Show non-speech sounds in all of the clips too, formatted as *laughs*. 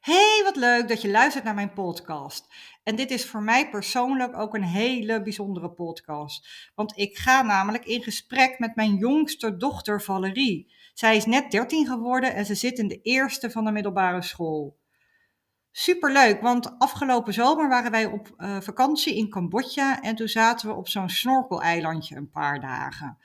Hey, wat leuk dat je luistert naar mijn podcast. En dit is voor mij persoonlijk ook een hele bijzondere podcast. Want ik ga namelijk in gesprek met mijn jongste dochter Valerie. Zij is net 13 geworden en ze zit in de eerste van de middelbare school. Superleuk, want afgelopen zomer waren wij op uh, vakantie in Cambodja en toen zaten we op zo'n snorkeleilandje een paar dagen.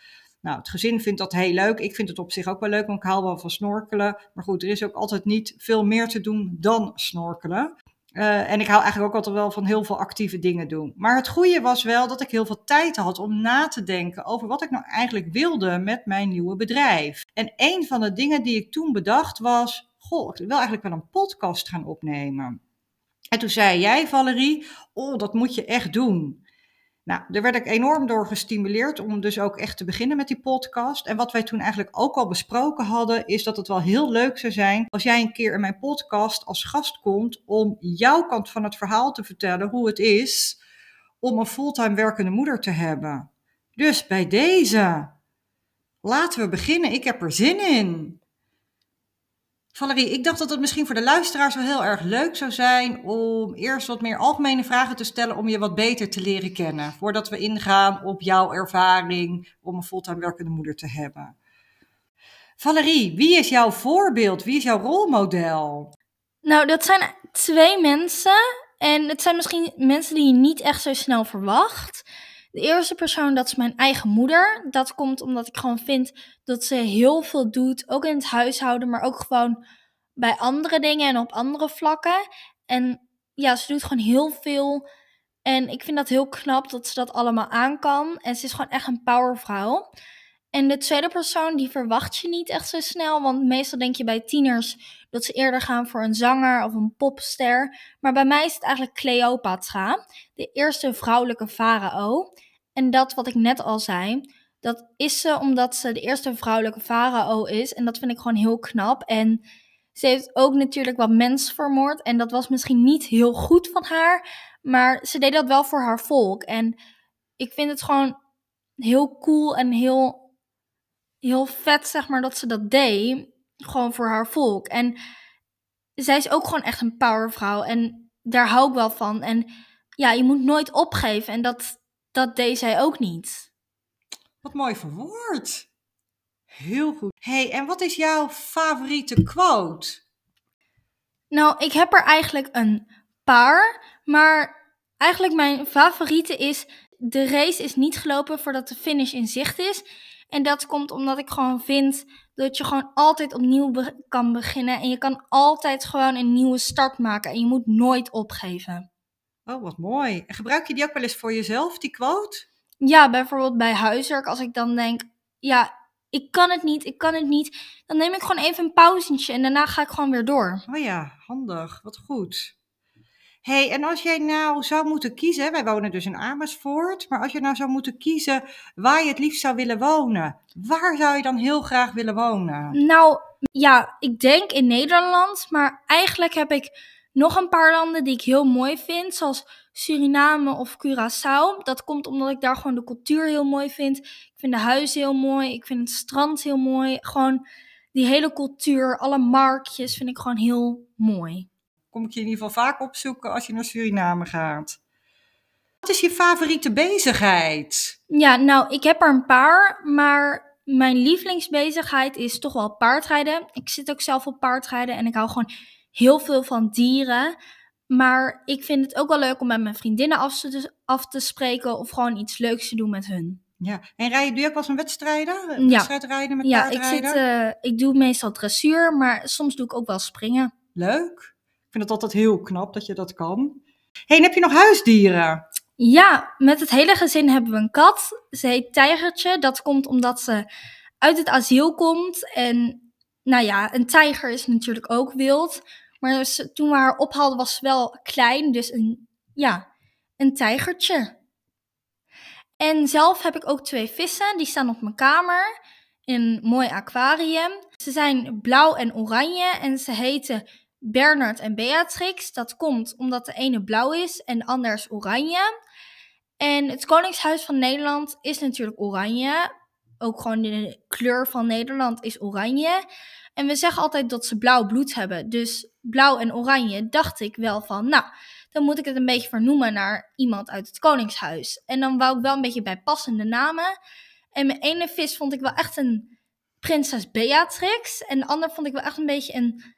Nou, het gezin vindt dat heel leuk. Ik vind het op zich ook wel leuk, want ik hou wel van snorkelen. Maar goed, er is ook altijd niet veel meer te doen dan snorkelen. Uh, en ik hou eigenlijk ook altijd wel van heel veel actieve dingen doen. Maar het goede was wel dat ik heel veel tijd had om na te denken over wat ik nou eigenlijk wilde met mijn nieuwe bedrijf. En een van de dingen die ik toen bedacht was: Goh, ik wil eigenlijk wel een podcast gaan opnemen. En toen zei jij, Valerie: Oh, dat moet je echt doen. Nou, daar werd ik enorm door gestimuleerd om dus ook echt te beginnen met die podcast. En wat wij toen eigenlijk ook al besproken hadden, is dat het wel heel leuk zou zijn als jij een keer in mijn podcast als gast komt om jouw kant van het verhaal te vertellen hoe het is om een fulltime werkende moeder te hebben. Dus bij deze, laten we beginnen. Ik heb er zin in. Valerie, ik dacht dat het misschien voor de luisteraars wel heel erg leuk zou zijn om eerst wat meer algemene vragen te stellen om je wat beter te leren kennen. Voordat we ingaan op jouw ervaring om een fulltime werkende moeder te hebben. Valerie, wie is jouw voorbeeld? Wie is jouw rolmodel? Nou, dat zijn twee mensen. En het zijn misschien mensen die je niet echt zo snel verwacht. De eerste persoon, dat is mijn eigen moeder. Dat komt omdat ik gewoon vind dat ze heel veel doet, ook in het huishouden, maar ook gewoon bij andere dingen en op andere vlakken. En ja, ze doet gewoon heel veel. En ik vind dat heel knap dat ze dat allemaal aan kan. En ze is gewoon echt een powervrouw. En de tweede persoon, die verwacht je niet echt zo snel. Want meestal denk je bij tieners dat ze eerder gaan voor een zanger of een popster. Maar bij mij is het eigenlijk Cleopatra, de eerste vrouwelijke farao. En dat wat ik net al zei, dat is ze omdat ze de eerste vrouwelijke farao is. En dat vind ik gewoon heel knap. En ze heeft ook natuurlijk wat mensen vermoord. En dat was misschien niet heel goed van haar. Maar ze deed dat wel voor haar volk. En ik vind het gewoon heel cool en heel, heel vet, zeg maar, dat ze dat deed. Gewoon voor haar volk. En zij is ook gewoon echt een powervrouw. En daar hou ik wel van. En ja, je moet nooit opgeven. En dat, dat deed zij ook niet. Wat mooi verwoord. Heel goed. hey, en wat is jouw favoriete quote? Nou, ik heb er eigenlijk een paar, maar eigenlijk mijn favoriete is: de race is niet gelopen voordat de finish in zicht is. En dat komt omdat ik gewoon vind dat je gewoon altijd opnieuw kan beginnen en je kan altijd gewoon een nieuwe start maken en je moet nooit opgeven. Oh, wat mooi. En gebruik je die ook wel eens voor jezelf, die quote? Ja, bijvoorbeeld bij huiswerk, als ik dan denk, ja, ik kan het niet, ik kan het niet, dan neem ik gewoon even een pauzetje en daarna ga ik gewoon weer door. Oh ja, handig, wat goed. Hey, en als jij nou zou moeten kiezen, wij wonen dus in Amersfoort, maar als je nou zou moeten kiezen waar je het liefst zou willen wonen, waar zou je dan heel graag willen wonen? Nou, ja, ik denk in Nederland, maar eigenlijk heb ik nog een paar landen die ik heel mooi vind, zoals Suriname of Curaçao. Dat komt omdat ik daar gewoon de cultuur heel mooi vind. Ik vind de huizen heel mooi. Ik vind het strand heel mooi. Gewoon die hele cultuur, alle marktjes vind ik gewoon heel mooi. Kom ik je in ieder geval vaak opzoeken als je naar Suriname gaat. Wat is je favoriete bezigheid? Ja, nou, ik heb er een paar, maar mijn lievelingsbezigheid is toch wel paardrijden. Ik zit ook zelf op paardrijden en ik hou gewoon heel veel van dieren. Maar ik vind het ook wel leuk om met mijn vriendinnen af te, af te spreken of gewoon iets leuks te doen met hun. Ja, en rij je, doe je ook wel eens een wedstrijden? Een ja. rijden met ja, ik, zit, uh, ik doe meestal dressuur, maar soms doe ik ook wel springen. Leuk. Vind het altijd heel knap dat je dat kan. hey, en heb je nog huisdieren? Ja, met het hele gezin hebben we een kat. Ze heet Tijgertje. Dat komt omdat ze uit het asiel komt. En nou ja, een tijger is natuurlijk ook wild. Maar toen we haar ophaalden was ze wel klein, dus een, ja, een tijgertje. En zelf heb ik ook twee vissen, die staan op mijn kamer in een mooi aquarium. Ze zijn blauw en oranje en ze heten Bernard en Beatrix. Dat komt omdat de ene blauw is en de ander is oranje. En het Koningshuis van Nederland is natuurlijk oranje. Ook gewoon de kleur van Nederland is oranje. En we zeggen altijd dat ze blauw bloed hebben. Dus blauw en oranje dacht ik wel van, nou, dan moet ik het een beetje vernoemen naar iemand uit het Koningshuis. En dan wou ik wel een beetje bij passende namen. En mijn ene vis vond ik wel echt een prinses Beatrix. En de ander vond ik wel echt een beetje een,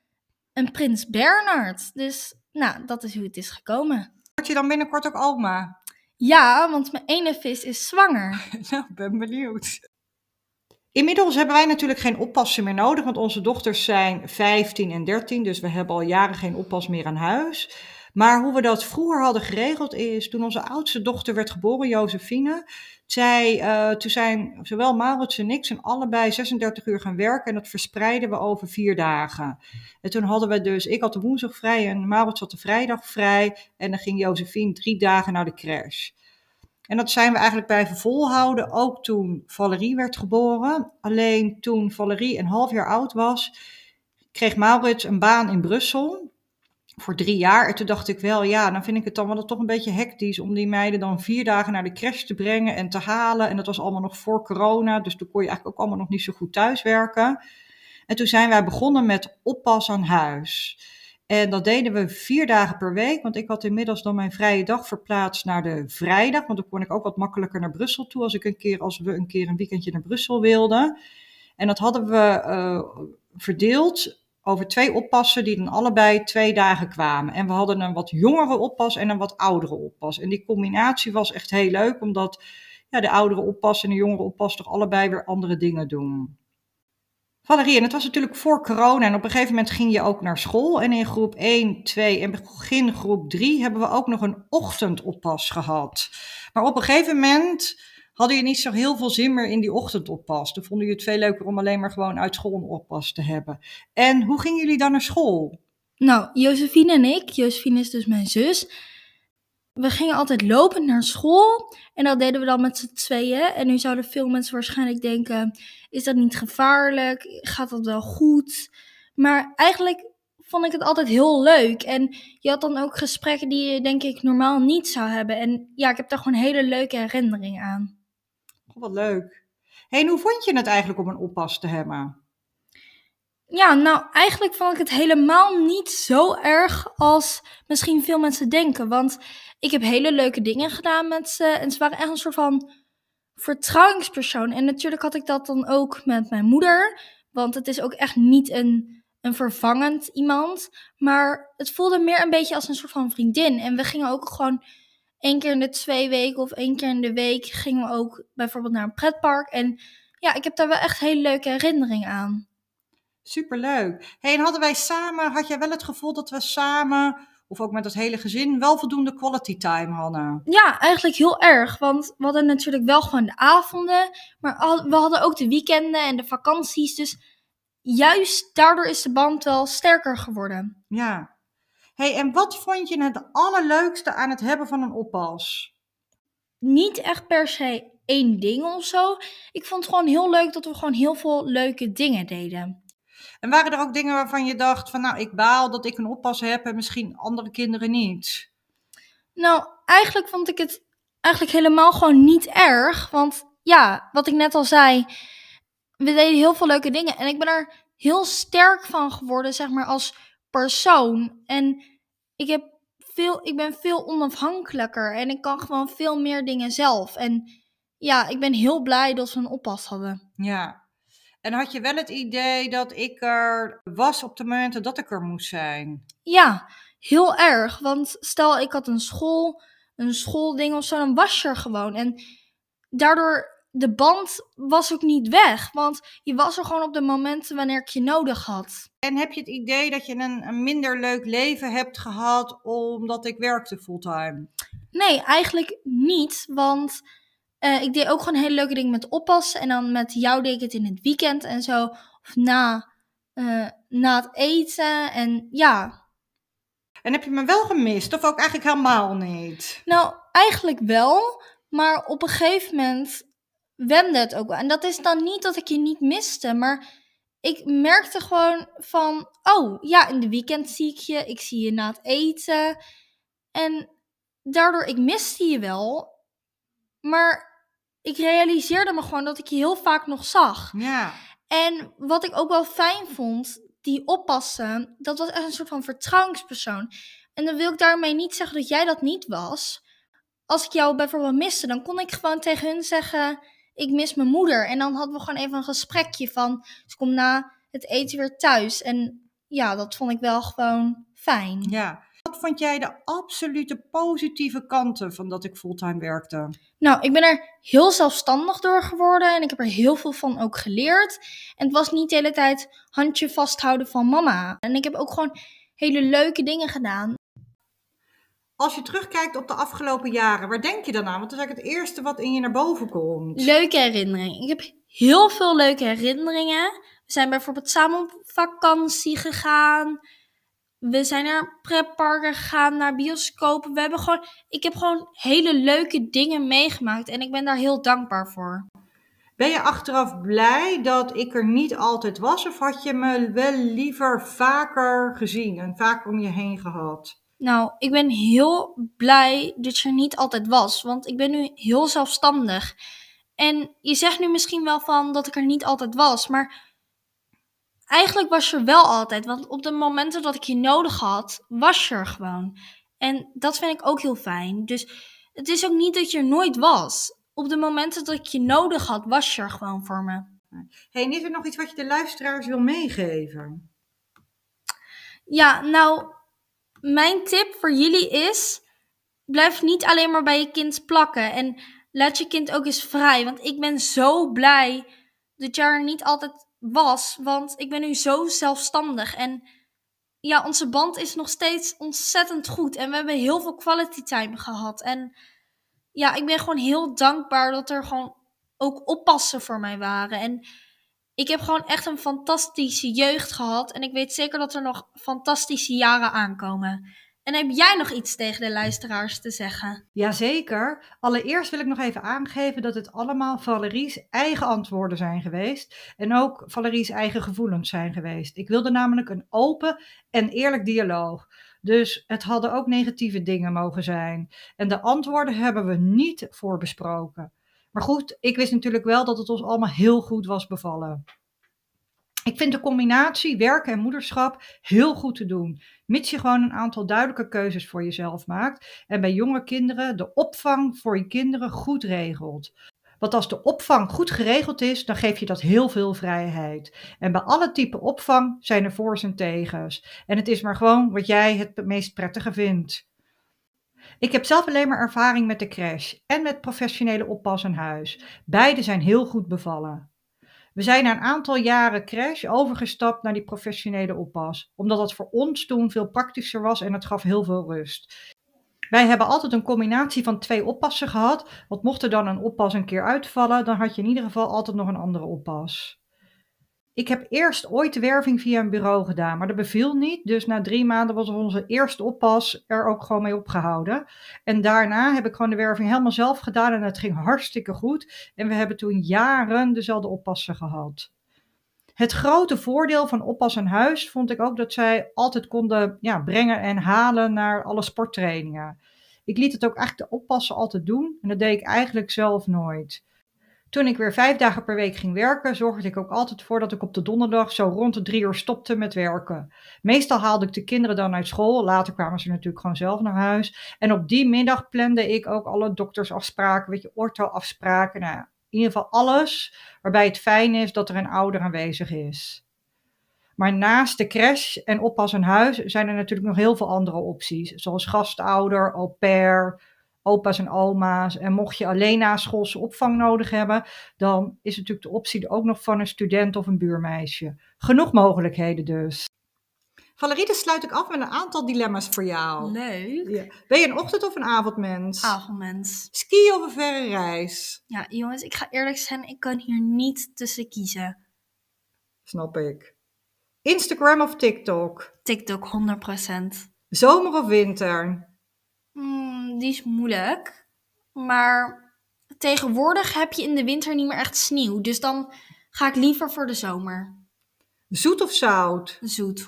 een prins Bernard. Dus, nou, dat is hoe het is gekomen. Word je dan binnenkort ook oma? Ja, want mijn ene vis is zwanger. *laughs* nou, ben benieuwd. Inmiddels hebben wij natuurlijk geen oppassen meer nodig, want onze dochters zijn 15 en 13, dus we hebben al jaren geen oppas meer aan huis. Maar hoe we dat vroeger hadden geregeld is, toen onze oudste dochter werd geboren, Josephine, zij, uh, toen zijn zowel Maurits en ik zijn allebei 36 uur gaan werken en dat verspreiden we over vier dagen. En toen hadden we dus, ik had de woensdag vrij en Maurits had de vrijdag vrij en dan ging Josephine drie dagen naar de crash. En dat zijn we eigenlijk blijven volhouden, ook toen Valerie werd geboren. Alleen toen Valerie een half jaar oud was, kreeg Maurits een baan in Brussel voor drie jaar. En toen dacht ik wel, ja, dan vind ik het dan wel toch een beetje hectisch om die meiden dan vier dagen naar de crash te brengen en te halen. En dat was allemaal nog voor corona, dus toen kon je eigenlijk ook allemaal nog niet zo goed thuiswerken. En toen zijn wij begonnen met oppas aan huis. En dat deden we vier dagen per week, want ik had inmiddels dan mijn vrije dag verplaatst naar de vrijdag. Want dan kon ik ook wat makkelijker naar Brussel toe als, ik een keer, als we een keer een weekendje naar Brussel wilden. En dat hadden we uh, verdeeld over twee oppassen die dan allebei twee dagen kwamen. En we hadden een wat jongere oppas en een wat oudere oppas. En die combinatie was echt heel leuk, omdat ja, de oudere oppas en de jongere oppas toch allebei weer andere dingen doen. Valerie, en het was natuurlijk voor corona en op een gegeven moment ging je ook naar school. En in groep 1, 2 en begin groep 3 hebben we ook nog een ochtendoppas gehad. Maar op een gegeven moment hadden je niet zo heel veel zin meer in die ochtendoppas. Toen vonden jullie het veel leuker om alleen maar gewoon uit school een oppas te hebben. En hoe gingen jullie dan naar school? Nou, Josephine en ik, Josephine is dus mijn zus. We gingen altijd lopend naar school en dat deden we dan met z'n tweeën. En nu zouden veel mensen waarschijnlijk denken, is dat niet gevaarlijk? Gaat dat wel goed? Maar eigenlijk vond ik het altijd heel leuk. En je had dan ook gesprekken die je denk ik normaal niet zou hebben. En ja, ik heb daar gewoon hele leuke herinneringen aan wat leuk. Hey, en hoe vond je het eigenlijk om een oppas te hebben? Ja, nou eigenlijk vond ik het helemaal niet zo erg als misschien veel mensen denken. Want ik heb hele leuke dingen gedaan met ze. En ze waren echt een soort van vertrouwingspersoon. En natuurlijk had ik dat dan ook met mijn moeder. Want het is ook echt niet een, een vervangend iemand. Maar het voelde meer een beetje als een soort van vriendin. En we gingen ook gewoon één keer in de twee weken of één keer in de week gingen we ook bijvoorbeeld naar een pretpark. En ja, ik heb daar wel echt hele leuke herinneringen aan. Superleuk. Hey, en hadden wij samen, had jij wel het gevoel dat we samen, of ook met het hele gezin, wel voldoende quality time hadden? Ja, eigenlijk heel erg. Want we hadden natuurlijk wel gewoon de avonden, maar we hadden ook de weekenden en de vakanties. Dus juist daardoor is de band wel sterker geworden. Ja, hey, en wat vond je het allerleukste aan het hebben van een oppas? Niet echt per se één ding of zo. Ik vond het gewoon heel leuk dat we gewoon heel veel leuke dingen deden. En waren er ook dingen waarvan je dacht van nou, ik baal dat ik een oppas heb en misschien andere kinderen niet? Nou, eigenlijk vond ik het eigenlijk helemaal gewoon niet erg. Want ja, wat ik net al zei, we deden heel veel leuke dingen. En ik ben er heel sterk van geworden, zeg maar, als persoon. En ik, heb veel, ik ben veel onafhankelijker en ik kan gewoon veel meer dingen zelf. En ja, ik ben heel blij dat we een oppas hadden. Ja. En had je wel het idee dat ik er was op de momenten dat ik er moest zijn? Ja, heel erg. Want stel ik had een school, een schoolding of zo, dan was je er gewoon. En daardoor de band was ook niet weg. Want je was er gewoon op de momenten wanneer ik je nodig had. En heb je het idee dat je een, een minder leuk leven hebt gehad omdat ik werkte fulltime? Nee, eigenlijk niet. Want uh, ik deed ook gewoon hele leuke dingen met oppassen. En dan met jou deed ik het in het weekend en zo. Of na, uh, na het eten. En ja. En heb je me wel gemist? Of ook eigenlijk helemaal niet? Nou, eigenlijk wel. Maar op een gegeven moment wende het ook wel. En dat is dan niet dat ik je niet miste, maar ik merkte gewoon van, oh ja, in de weekend zie ik je, ik zie je na het eten. En daardoor, ik miste je wel, maar ik realiseerde me gewoon dat ik je heel vaak nog zag. Ja. En wat ik ook wel fijn vond, die oppassen, dat was echt een soort van vertrouwenspersoon. En dan wil ik daarmee niet zeggen dat jij dat niet was. Als ik jou bijvoorbeeld miste, dan kon ik gewoon tegen hun zeggen: Ik mis mijn moeder. En dan hadden we gewoon even een gesprekje van: Ze komt na het eten weer thuis. En ja, dat vond ik wel gewoon fijn. Ja. Wat vond jij de absolute positieve kanten van dat ik fulltime werkte? Nou, ik ben er heel zelfstandig door geworden en ik heb er heel veel van ook geleerd. En het was niet de hele tijd handje vasthouden van mama. En ik heb ook gewoon hele leuke dingen gedaan. Als je terugkijkt op de afgelopen jaren, waar denk je dan aan? Want dat is eigenlijk het eerste wat in je naar boven komt. Leuke herinneringen. Ik heb heel veel leuke herinneringen. We zijn bijvoorbeeld samen op vakantie gegaan. We zijn naar pretparken gegaan, naar bioscopen. We hebben gewoon, ik heb gewoon hele leuke dingen meegemaakt en ik ben daar heel dankbaar voor. Ben je achteraf blij dat ik er niet altijd was? Of had je me wel liever vaker gezien en vaker om je heen gehad? Nou, ik ben heel blij dat je er niet altijd was, want ik ben nu heel zelfstandig. En je zegt nu misschien wel van dat ik er niet altijd was, maar eigenlijk was je er wel altijd. Want op de momenten dat ik je nodig had, was je er gewoon. En dat vind ik ook heel fijn. Dus het is ook niet dat je er nooit was. Op de momenten dat ik je nodig had, was je er gewoon voor me. Hey, en is er nog iets wat je de luisteraars wil meegeven? Ja, nou, mijn tip voor jullie is: blijf niet alleen maar bij je kind plakken. En laat je kind ook eens vrij. Want ik ben zo blij dat je er niet altijd was. Want ik ben nu zo zelfstandig. En ja, onze band is nog steeds ontzettend goed. En we hebben heel veel quality time gehad. En ja, ik ben gewoon heel dankbaar dat er gewoon ook oppassen voor mij waren. En ik heb gewoon echt een fantastische jeugd gehad. En ik weet zeker dat er nog fantastische jaren aankomen. En heb jij nog iets tegen de luisteraars te zeggen? Jazeker. Allereerst wil ik nog even aangeven dat het allemaal Valerie's eigen antwoorden zijn geweest. En ook Valerie's eigen gevoelens zijn geweest. Ik wilde namelijk een open en eerlijk dialoog. Dus het hadden ook negatieve dingen mogen zijn. En de antwoorden hebben we niet voorbesproken. Maar goed, ik wist natuurlijk wel dat het ons allemaal heel goed was bevallen. Ik vind de combinatie werken en moederschap heel goed te doen, mits je gewoon een aantal duidelijke keuzes voor jezelf maakt en bij jonge kinderen de opvang voor je kinderen goed regelt. Want als de opvang goed geregeld is, dan geef je dat heel veel vrijheid. En bij alle typen opvang zijn er voor's en tegens. En het is maar gewoon wat jij het meest prettige vindt. Ik heb zelf alleen maar ervaring met de crash en met professionele oppas in huis. Beide zijn heel goed bevallen. We zijn na een aantal jaren crash overgestapt naar die professionele oppas, omdat dat voor ons toen veel praktischer was en het gaf heel veel rust. Wij hebben altijd een combinatie van twee oppassen gehad, want mocht er dan een oppas een keer uitvallen, dan had je in ieder geval altijd nog een andere oppas. Ik heb eerst ooit de werving via een bureau gedaan, maar dat beviel niet. Dus na drie maanden was onze eerste oppas er ook gewoon mee opgehouden. En daarna heb ik gewoon de werving helemaal zelf gedaan en het ging hartstikke goed. En we hebben toen jaren dezelfde oppassen gehad. Het grote voordeel van oppas aan huis vond ik ook dat zij altijd konden ja, brengen en halen naar alle sporttrainingen. Ik liet het ook eigenlijk de oppassen altijd doen en dat deed ik eigenlijk zelf nooit. Toen ik weer vijf dagen per week ging werken, zorgde ik ook altijd voor dat ik op de donderdag zo rond de drie uur stopte met werken. Meestal haalde ik de kinderen dan uit school. Later kwamen ze natuurlijk gewoon zelf naar huis. En op die middag plande ik ook alle doktersafspraken, weet je, orthoafspraken. Nou, in ieder geval alles waarbij het fijn is dat er een ouder aanwezig is. Maar naast de crash en oppas in huis zijn er natuurlijk nog heel veel andere opties. Zoals gastouder, au pair, opa's en oma's. En mocht je alleen na schoolse opvang nodig hebben, dan is natuurlijk de optie ook nog van een student of een buurmeisje. Genoeg mogelijkheden dus. Valerie, dan sluit ik af met een aantal dilemma's voor jou. Leuk. Ja. Ben je een ochtend- of een avondmens? Avondmens. Ski of een verre reis? Ja, jongens, ik ga eerlijk zijn, ik kan hier niet tussen kiezen. Snap ik. Instagram of TikTok? TikTok 100%. Zomer of winter? Hmm, die is moeilijk. Maar tegenwoordig heb je in de winter niet meer echt sneeuw. Dus dan ga ik liever voor de zomer. Zoet of zout? Zoet, 100%.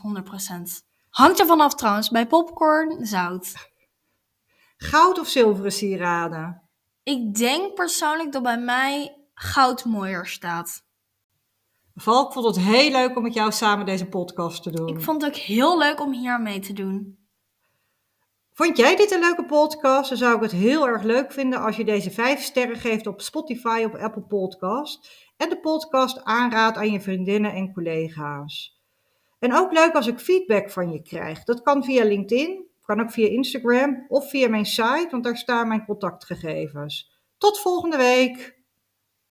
Hangt er vanaf trouwens. Bij popcorn, zout. Goud of zilveren sieraden? Ik denk persoonlijk dat bij mij goud mooier staat. Val, ik vond het heel leuk om met jou samen deze podcast te doen. Ik vond het ook heel leuk om hier mee te doen. Vond jij dit een leuke podcast? Dan zou ik het heel erg leuk vinden als je deze vijf sterren geeft op Spotify of Apple Podcast. En de podcast aanraadt aan je vriendinnen en collega's. En ook leuk als ik feedback van je krijg. Dat kan via LinkedIn, kan ook via Instagram of via mijn site, want daar staan mijn contactgegevens. Tot volgende week!